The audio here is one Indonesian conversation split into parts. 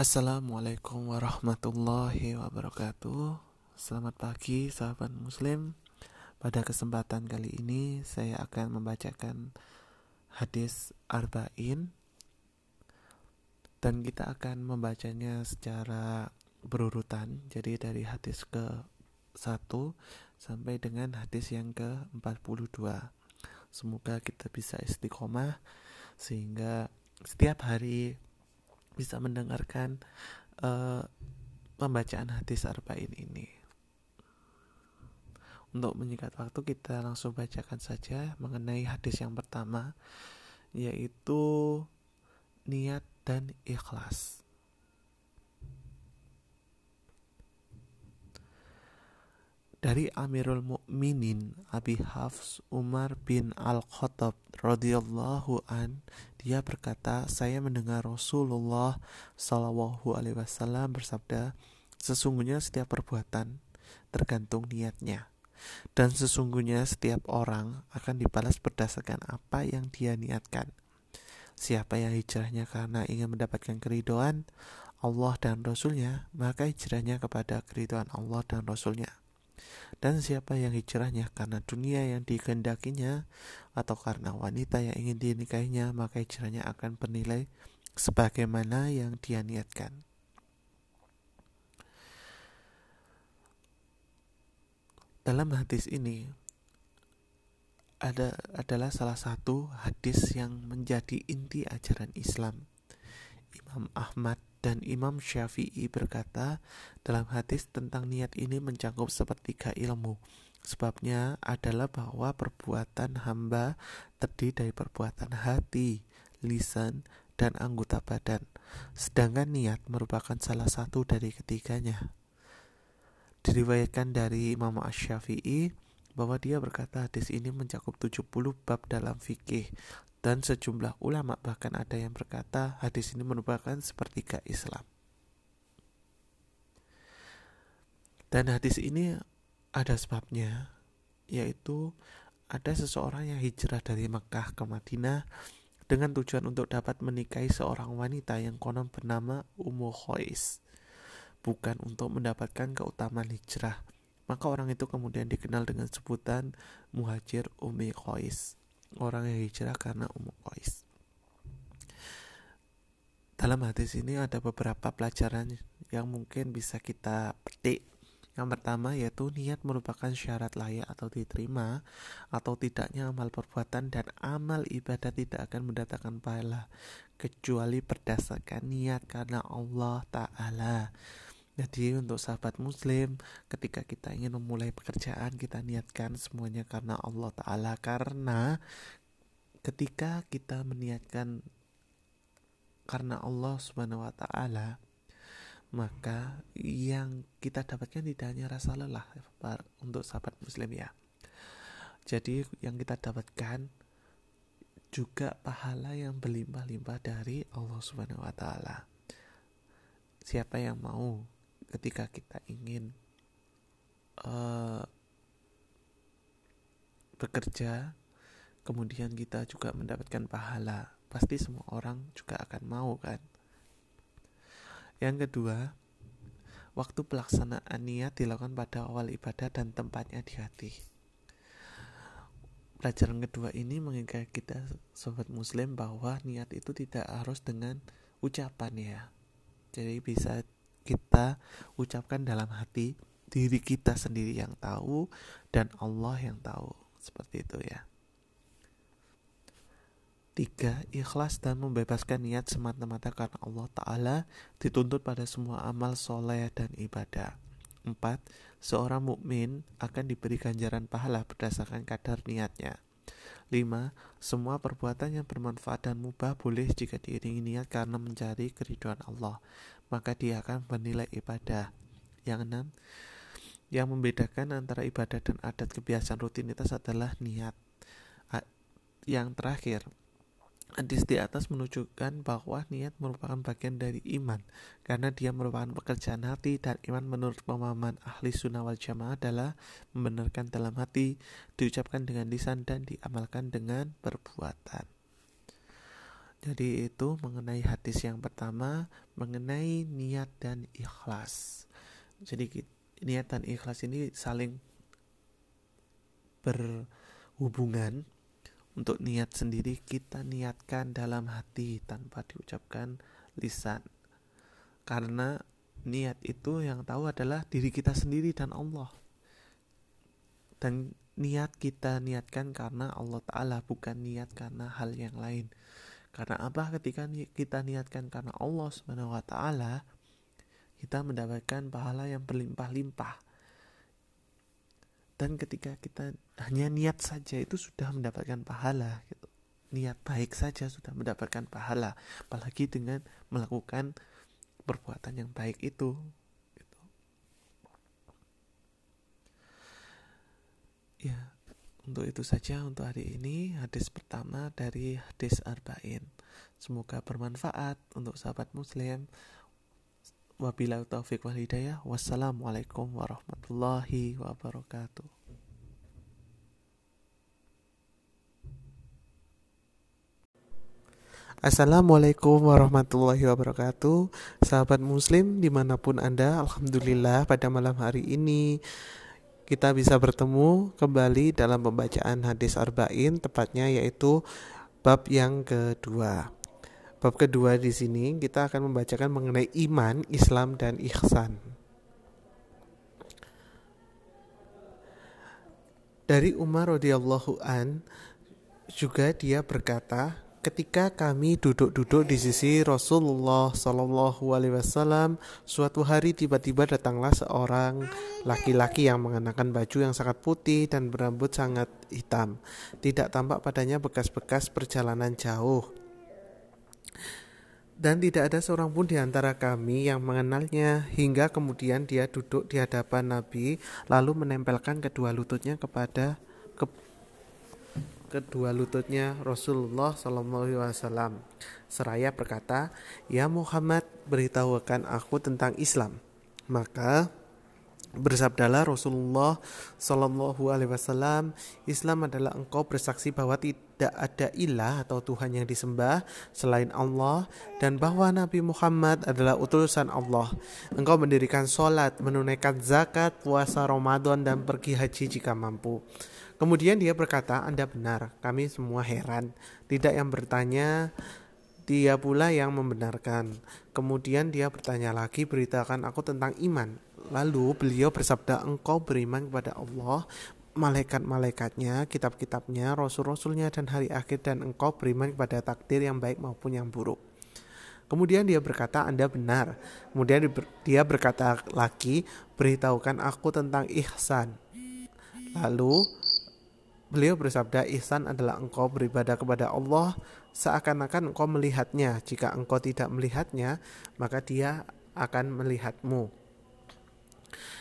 Assalamualaikum warahmatullahi wabarakatuh. Selamat pagi sahabat muslim. Pada kesempatan kali ini saya akan membacakan hadis Arba'in. Dan kita akan membacanya secara berurutan. Jadi dari hadis ke 1 sampai dengan hadis yang ke 42 Semoga kita bisa istiqomah Sehingga setiap hari bisa mendengarkan uh, pembacaan hadis arba'in ini. Untuk menyingkat waktu kita langsung bacakan saja mengenai hadis yang pertama yaitu niat dan ikhlas. Dari Amirul Mukminin Abi Hafs Umar bin Al-Khattab radhiyallahu an dia berkata saya mendengar Rasulullah Shallallahu alaihi wasallam bersabda sesungguhnya setiap perbuatan tergantung niatnya dan sesungguhnya setiap orang akan dibalas berdasarkan apa yang dia niatkan. Siapa yang hijrahnya karena ingin mendapatkan keridoan Allah dan Rasulnya maka hijrahnya kepada keridoan Allah dan Rasulnya dan siapa yang hijrahnya karena dunia yang dikehendakinya atau karena wanita yang ingin dinikahinya, maka hijrahnya akan bernilai sebagaimana yang dia niatkan. Dalam hadis ini ada adalah salah satu hadis yang menjadi inti ajaran Islam. Imam Ahmad dan Imam Syafi'i berkata dalam hadis tentang niat ini mencakup sepertiga ilmu. Sebabnya adalah bahwa perbuatan hamba terdiri dari perbuatan hati, lisan, dan anggota badan. Sedangkan niat merupakan salah satu dari ketiganya. Diriwayatkan dari Imam Ash-Syafi'i bahwa dia berkata hadis ini mencakup 70 bab dalam fikih dan sejumlah ulama bahkan ada yang berkata hadis ini merupakan sepertiga Islam. Dan hadis ini ada sebabnya, yaitu ada seseorang yang hijrah dari Mekah ke Madinah dengan tujuan untuk dapat menikahi seorang wanita yang konon bernama Ummu Khois, bukan untuk mendapatkan keutamaan hijrah. Maka orang itu kemudian dikenal dengan sebutan Muhajir Ummi Khois orang yang hijrah karena umum Qais. Dalam hadis ini ada beberapa pelajaran yang mungkin bisa kita petik. Yang pertama yaitu niat merupakan syarat layak atau diterima atau tidaknya amal perbuatan dan amal ibadah tidak akan mendatangkan pahala kecuali berdasarkan niat karena Allah Ta'ala. Jadi untuk sahabat muslim ketika kita ingin memulai pekerjaan kita niatkan semuanya karena Allah Ta'ala. Karena ketika kita meniatkan karena Allah Subhanahu Wa Ta'ala maka yang kita dapatkan tidak hanya rasa lelah untuk sahabat muslim ya. Jadi yang kita dapatkan juga pahala yang berlimpah-limpah dari Allah Subhanahu wa taala. Siapa yang mau ketika kita ingin uh, bekerja kemudian kita juga mendapatkan pahala pasti semua orang juga akan mau kan? Yang kedua waktu pelaksanaan niat dilakukan pada awal ibadah dan tempatnya di hati. Pelajaran kedua ini mengingatkan kita sobat muslim bahwa niat itu tidak harus dengan ucapan ya. Jadi bisa kita ucapkan dalam hati diri kita sendiri yang tahu dan Allah yang tahu seperti itu ya Tiga, ikhlas dan membebaskan niat semata-mata karena Allah Ta'ala dituntut pada semua amal soleh dan ibadah. Empat, seorang mukmin akan diberi ganjaran pahala berdasarkan kadar niatnya. Lima, semua perbuatan yang bermanfaat dan mubah boleh jika diiringi niat karena mencari keriduan Allah maka dia akan bernilai ibadah. Yang enam, yang membedakan antara ibadah dan adat kebiasaan rutinitas adalah niat. Yang terakhir, hadis di atas menunjukkan bahwa niat merupakan bagian dari iman karena dia merupakan pekerjaan hati dan iman menurut pemahaman ahli sunnah wal jamaah adalah membenarkan dalam hati, diucapkan dengan lisan dan diamalkan dengan perbuatan. Jadi itu mengenai hadis yang pertama mengenai niat dan ikhlas. Jadi niat dan ikhlas ini saling berhubungan. Untuk niat sendiri kita niatkan dalam hati tanpa diucapkan lisan. Karena niat itu yang tahu adalah diri kita sendiri dan Allah. Dan niat kita niatkan karena Allah Ta'ala bukan niat karena hal yang lain karena apa? Ketika kita niatkan karena Allah Subhanahu wa taala, kita mendapatkan pahala yang berlimpah-limpah. Dan ketika kita hanya niat saja itu sudah mendapatkan pahala gitu. Niat baik saja sudah mendapatkan pahala, apalagi dengan melakukan perbuatan yang baik itu. Gitu. Ya, untuk itu saja untuk hari ini hadis pertama dari hadis Arba'in. Semoga bermanfaat untuk sahabat muslim. Wabillahi taufiq wal hidayah. Wassalamualaikum warahmatullahi wabarakatuh. Assalamualaikum warahmatullahi wabarakatuh Sahabat muslim di mana pun anda Alhamdulillah pada malam hari ini kita bisa bertemu kembali dalam pembacaan hadis arba'in tepatnya yaitu bab yang kedua. Bab kedua di sini kita akan membacakan mengenai iman, Islam dan ihsan. Dari Umar radhiyallahu an juga dia berkata, ketika kami duduk-duduk di sisi Rasulullah Shallallahu Alaihi Wasallam, suatu hari tiba-tiba datanglah seorang laki-laki yang mengenakan baju yang sangat putih dan berambut sangat hitam. Tidak tampak padanya bekas-bekas perjalanan jauh. Dan tidak ada seorang pun di antara kami yang mengenalnya hingga kemudian dia duduk di hadapan Nabi lalu menempelkan kedua lututnya kepada ke, kedua lututnya Rasulullah Shallallahu. Seraya berkata, Ya Muhammad, beritahukan aku tentang Islam. Maka bersabdalah Rasulullah Shallallahu Alaihi Wasallam, Islam adalah engkau bersaksi bahwa tidak ada ilah atau Tuhan yang disembah selain Allah dan bahwa Nabi Muhammad adalah utusan Allah. Engkau mendirikan sholat, menunaikan zakat, puasa Ramadan dan pergi haji jika mampu. Kemudian dia berkata, Anda benar, kami semua heran. Tidak yang bertanya, dia pula yang membenarkan. Kemudian dia bertanya lagi, beritakan aku tentang iman. Lalu beliau bersabda, engkau beriman kepada Allah, malaikat-malaikatnya, kitab-kitabnya, rasul-rasulnya, dan hari akhir, dan engkau beriman kepada takdir yang baik maupun yang buruk. Kemudian dia berkata, Anda benar. Kemudian dia berkata lagi, beritahukan aku tentang ihsan. Lalu Beliau bersabda, ihsan adalah engkau beribadah kepada Allah seakan-akan engkau melihatnya. Jika engkau tidak melihatnya, maka dia akan melihatmu.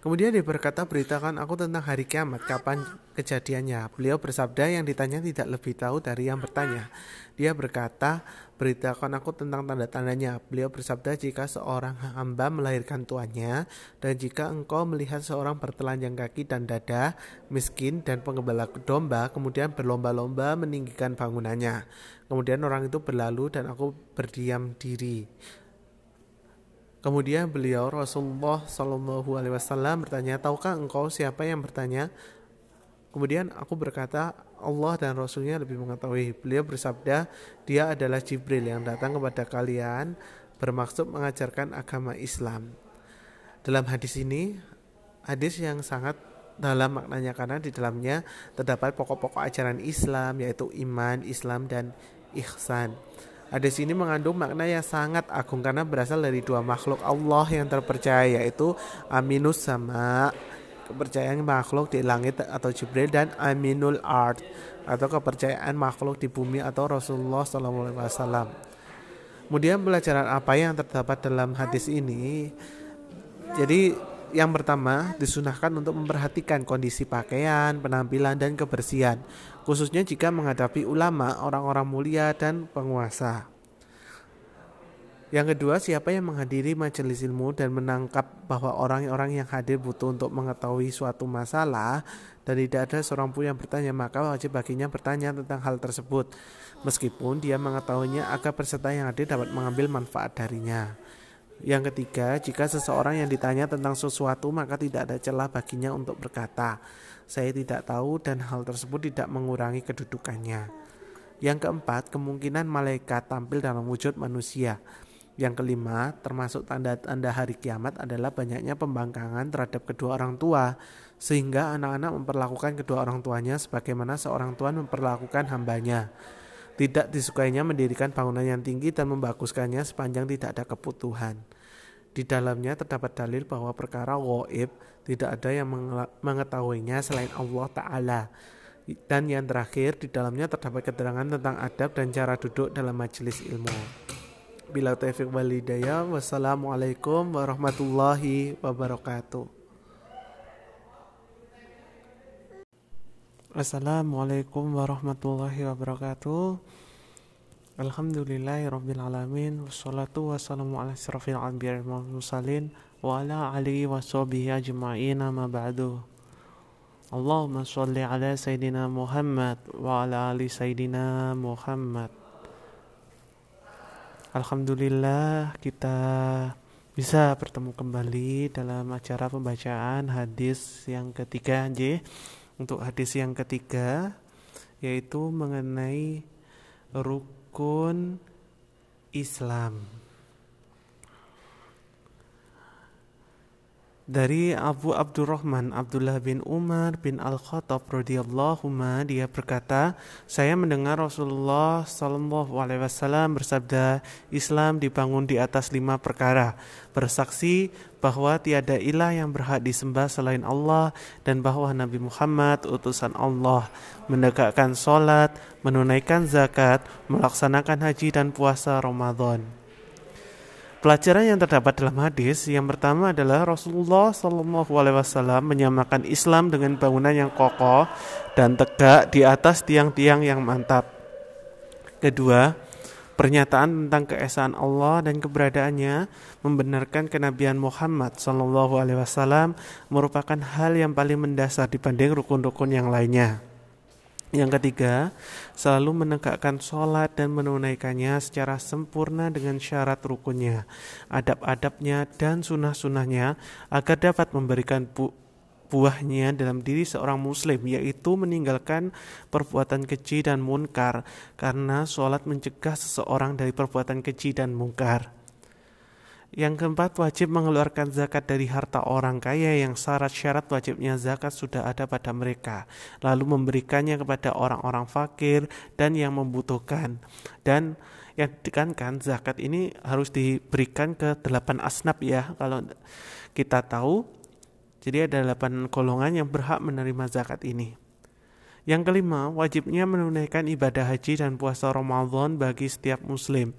Kemudian dia berkata, beritakan aku tentang hari kiamat, kapan kejadiannya. Beliau bersabda yang ditanya tidak lebih tahu dari yang bertanya. Dia berkata, beritakan aku tentang tanda-tandanya. Beliau bersabda, jika seorang hamba melahirkan tuannya, dan jika engkau melihat seorang bertelanjang kaki dan dada, miskin dan pengembala domba, kemudian berlomba-lomba meninggikan bangunannya. Kemudian orang itu berlalu dan aku berdiam diri. Kemudian beliau Rasulullah Shallallahu Alaihi Wasallam bertanya, tahukah engkau siapa yang bertanya? Kemudian aku berkata, Allah dan Rasulnya lebih mengetahui. Beliau bersabda, dia adalah Jibril yang datang kepada kalian bermaksud mengajarkan agama Islam. Dalam hadis ini, hadis yang sangat dalam maknanya karena di dalamnya terdapat pokok-pokok ajaran Islam yaitu iman, Islam dan ihsan. Hadis ini mengandung makna yang sangat agung karena berasal dari dua makhluk Allah yang terpercaya yaitu Aminus sama kepercayaan makhluk di langit atau Jibril dan Aminul Art atau kepercayaan makhluk di bumi atau Rasulullah SAW. Kemudian pelajaran apa yang terdapat dalam hadis ini? Jadi yang pertama disunahkan untuk memperhatikan kondisi pakaian, penampilan, dan kebersihan khususnya jika menghadapi ulama, orang-orang mulia dan penguasa. Yang kedua, siapa yang menghadiri majelis ilmu dan menangkap bahwa orang-orang yang hadir butuh untuk mengetahui suatu masalah dan tidak ada seorang pun yang bertanya, maka wajib baginya bertanya tentang hal tersebut. Meskipun dia mengetahuinya agar peserta yang hadir dapat mengambil manfaat darinya. Yang ketiga, jika seseorang yang ditanya tentang sesuatu maka tidak ada celah baginya untuk berkata, saya tidak tahu dan hal tersebut tidak mengurangi kedudukannya. Yang keempat, kemungkinan malaikat tampil dalam wujud manusia. Yang kelima, termasuk tanda-tanda hari kiamat adalah banyaknya pembangkangan terhadap kedua orang tua, sehingga anak-anak memperlakukan kedua orang tuanya sebagaimana seorang tuan memperlakukan hambanya. Tidak disukainya mendirikan bangunan yang tinggi dan membaguskannya sepanjang tidak ada kebutuhan. Di dalamnya terdapat dalil bahwa perkara goib tidak ada yang mengetahuinya selain Allah Ta'ala. Dan yang terakhir, di dalamnya terdapat keterangan tentang adab dan cara duduk dalam majelis ilmu. Bila taufik wal hidayah. Wassalamualaikum warahmatullahi wabarakatuh. Assalamualaikum warahmatullahi wabarakatuh. Alhamdulillahi rabbil alamin wassalatu wassalamu ala asrafil anbiya'i wal mursalin wa ala alihi wa sahbihi ajma'in ma ba'du. Allahumma shalli ala sayyidina Muhammad wa ala ali sayyidina Muhammad. Alhamdulillah kita bisa bertemu kembali dalam acara pembacaan hadis yang ketiga J. Untuk hadis yang ketiga yaitu mengenai rukun Islam. Dari Abu Abdurrahman Abdullah bin Umar bin Al-Khattab radhiyallahu dia berkata, saya mendengar Rasulullah sallallahu alaihi wasallam bersabda, Islam dibangun di atas lima perkara, bersaksi bahwa tiada ilah yang berhak disembah selain Allah dan bahwa Nabi Muhammad utusan Allah, menegakkan solat, menunaikan zakat, melaksanakan haji dan puasa Ramadan. Pelajaran yang terdapat dalam hadis yang pertama adalah Rasulullah Shallallahu Alaihi Wasallam menyamakan Islam dengan bangunan yang kokoh dan tegak di atas tiang-tiang yang mantap. Kedua, pernyataan tentang keesaan Allah dan keberadaannya membenarkan kenabian Muhammad Shallallahu Alaihi Wasallam merupakan hal yang paling mendasar dibanding rukun-rukun yang lainnya. Yang ketiga, selalu menegakkan sholat dan menunaikannya secara sempurna dengan syarat rukunnya, adab-adabnya, dan sunnah-sunnahnya agar dapat memberikan bu buahnya dalam diri seorang muslim, yaitu meninggalkan perbuatan keji dan munkar, karena sholat mencegah seseorang dari perbuatan keji dan munkar. Yang keempat, wajib mengeluarkan zakat dari harta orang kaya yang syarat-syarat wajibnya zakat sudah ada pada mereka, lalu memberikannya kepada orang-orang fakir dan yang membutuhkan. Dan yang ditekankan zakat ini harus diberikan ke delapan asnaf ya, kalau kita tahu. Jadi ada delapan golongan yang berhak menerima zakat ini. Yang kelima, wajibnya menunaikan ibadah haji dan puasa Ramadan bagi setiap muslim.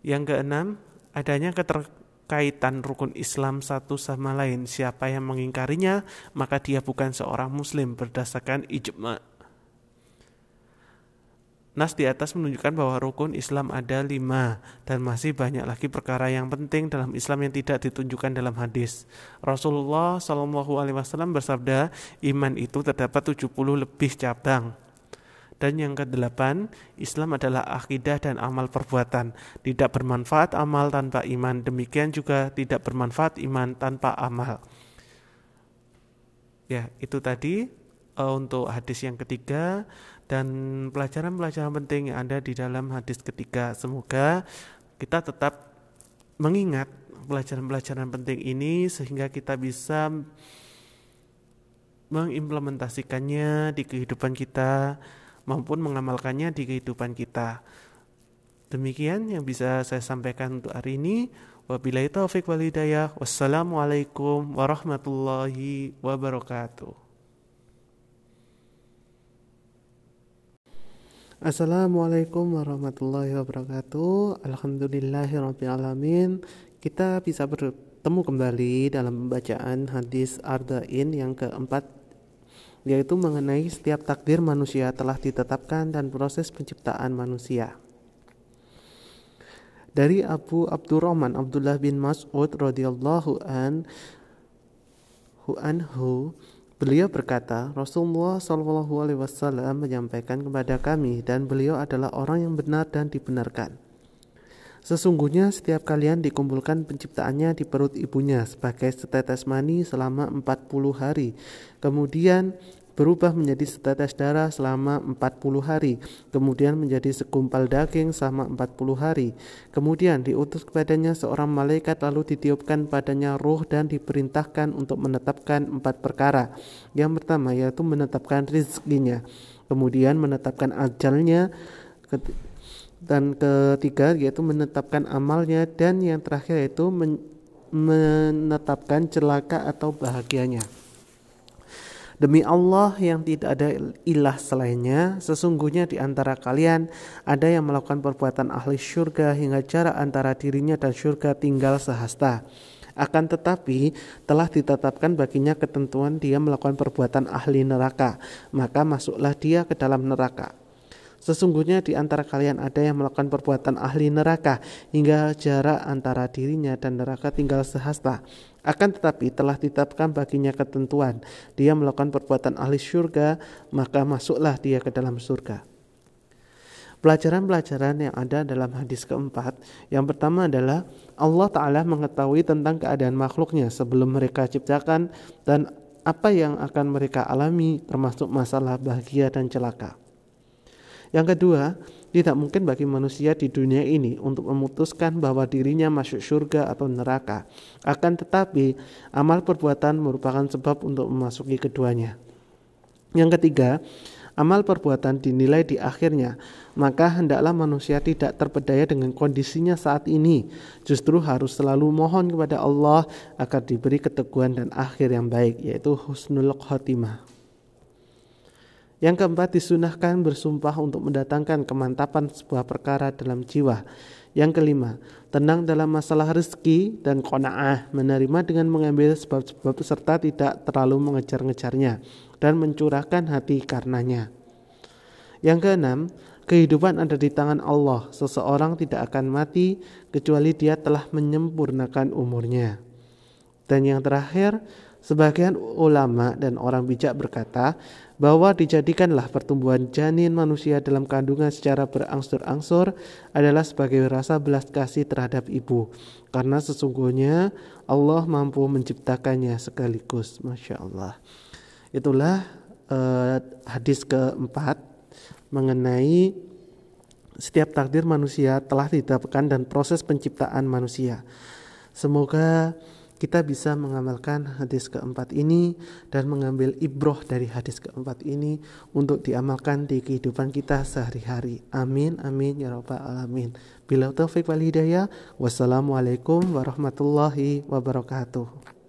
Yang keenam, adanya keterkaitan rukun Islam satu sama lain. Siapa yang mengingkarinya, maka dia bukan seorang muslim berdasarkan ijma. Nas di atas menunjukkan bahwa rukun Islam ada lima dan masih banyak lagi perkara yang penting dalam Islam yang tidak ditunjukkan dalam hadis. Rasulullah Shallallahu Alaihi Wasallam bersabda, iman itu terdapat 70 lebih cabang. Dan yang kedelapan, Islam adalah akidah dan amal perbuatan. Tidak bermanfaat amal tanpa iman. Demikian juga tidak bermanfaat iman tanpa amal. Ya, itu tadi uh, untuk hadis yang ketiga dan pelajaran-pelajaran penting yang ada di dalam hadis ketiga. Semoga kita tetap mengingat pelajaran-pelajaran penting ini sehingga kita bisa mengimplementasikannya di kehidupan kita maupun mengamalkannya di kehidupan kita. Demikian yang bisa saya sampaikan untuk hari ini. Wabillahi taufik wal hidayah. Wassalamualaikum warahmatullahi wabarakatuh. Assalamualaikum warahmatullahi wabarakatuh. Alhamdulillahirrahmanirrahim. Kita bisa bertemu kembali dalam pembacaan hadis Arda'in yang keempat yaitu mengenai setiap takdir manusia telah ditetapkan dan proses penciptaan manusia. dari Abu Abdurrahman Abdullah bin Mas'ud radhiyallahu an anhu Beliau berkata, Rasulullah Shallallahu Alaihi Wasallam menyampaikan kepada kami dan beliau adalah orang yang benar dan dibenarkan. Sesungguhnya setiap kalian dikumpulkan penciptaannya di perut ibunya sebagai setetes mani selama 40 hari. Kemudian berubah menjadi setetes darah selama 40 hari, kemudian menjadi segumpal daging selama 40 hari. Kemudian diutus kepadanya seorang malaikat lalu ditiupkan padanya roh dan diperintahkan untuk menetapkan empat perkara. Yang pertama yaitu menetapkan rizkinya, kemudian menetapkan ajalnya, dan ketiga yaitu menetapkan amalnya dan yang terakhir yaitu menetapkan celaka atau bahagianya. Demi Allah yang tidak ada ilah selainnya, sesungguhnya di antara kalian ada yang melakukan perbuatan ahli syurga hingga jarak antara dirinya dan syurga tinggal sehasta. Akan tetapi telah ditetapkan baginya ketentuan dia melakukan perbuatan ahli neraka, maka masuklah dia ke dalam neraka. Sesungguhnya di antara kalian ada yang melakukan perbuatan ahli neraka hingga jarak antara dirinya dan neraka tinggal sehasta. Akan tetapi telah ditetapkan baginya ketentuan, dia melakukan perbuatan ahli surga, maka masuklah dia ke dalam surga. Pelajaran-pelajaran yang ada dalam hadis keempat, yang pertama adalah Allah Ta'ala mengetahui tentang keadaan makhluknya sebelum mereka ciptakan dan apa yang akan mereka alami termasuk masalah bahagia dan celaka. Yang kedua, tidak mungkin bagi manusia di dunia ini untuk memutuskan bahwa dirinya masuk surga atau neraka. Akan tetapi, amal perbuatan merupakan sebab untuk memasuki keduanya. Yang ketiga, amal perbuatan dinilai di akhirnya, maka hendaklah manusia tidak terpedaya dengan kondisinya saat ini. Justru harus selalu mohon kepada Allah agar diberi keteguhan dan akhir yang baik, yaitu husnul khotimah. Yang keempat disunahkan bersumpah untuk mendatangkan kemantapan sebuah perkara dalam jiwa. Yang kelima, tenang dalam masalah rezeki dan kona'ah, menerima dengan mengambil sebab-sebab serta tidak terlalu mengejar-ngejarnya dan mencurahkan hati karenanya. Yang keenam, kehidupan ada di tangan Allah. Seseorang tidak akan mati kecuali dia telah menyempurnakan umurnya. Dan yang terakhir, Sebagian ulama dan orang bijak berkata bahwa dijadikanlah pertumbuhan janin manusia dalam kandungan secara berangsur-angsur adalah sebagai rasa belas kasih terhadap ibu. Karena sesungguhnya Allah mampu menciptakannya sekaligus. Masya Allah. Itulah uh, hadis keempat mengenai setiap takdir manusia telah ditetapkan dan proses penciptaan manusia. Semoga kita bisa mengamalkan hadis keempat ini dan mengambil ibroh dari hadis keempat ini untuk diamalkan di kehidupan kita sehari-hari. Amin, amin, ya rabbal alamin. Bila taufik wal hidayah, wassalamualaikum warahmatullahi wabarakatuh.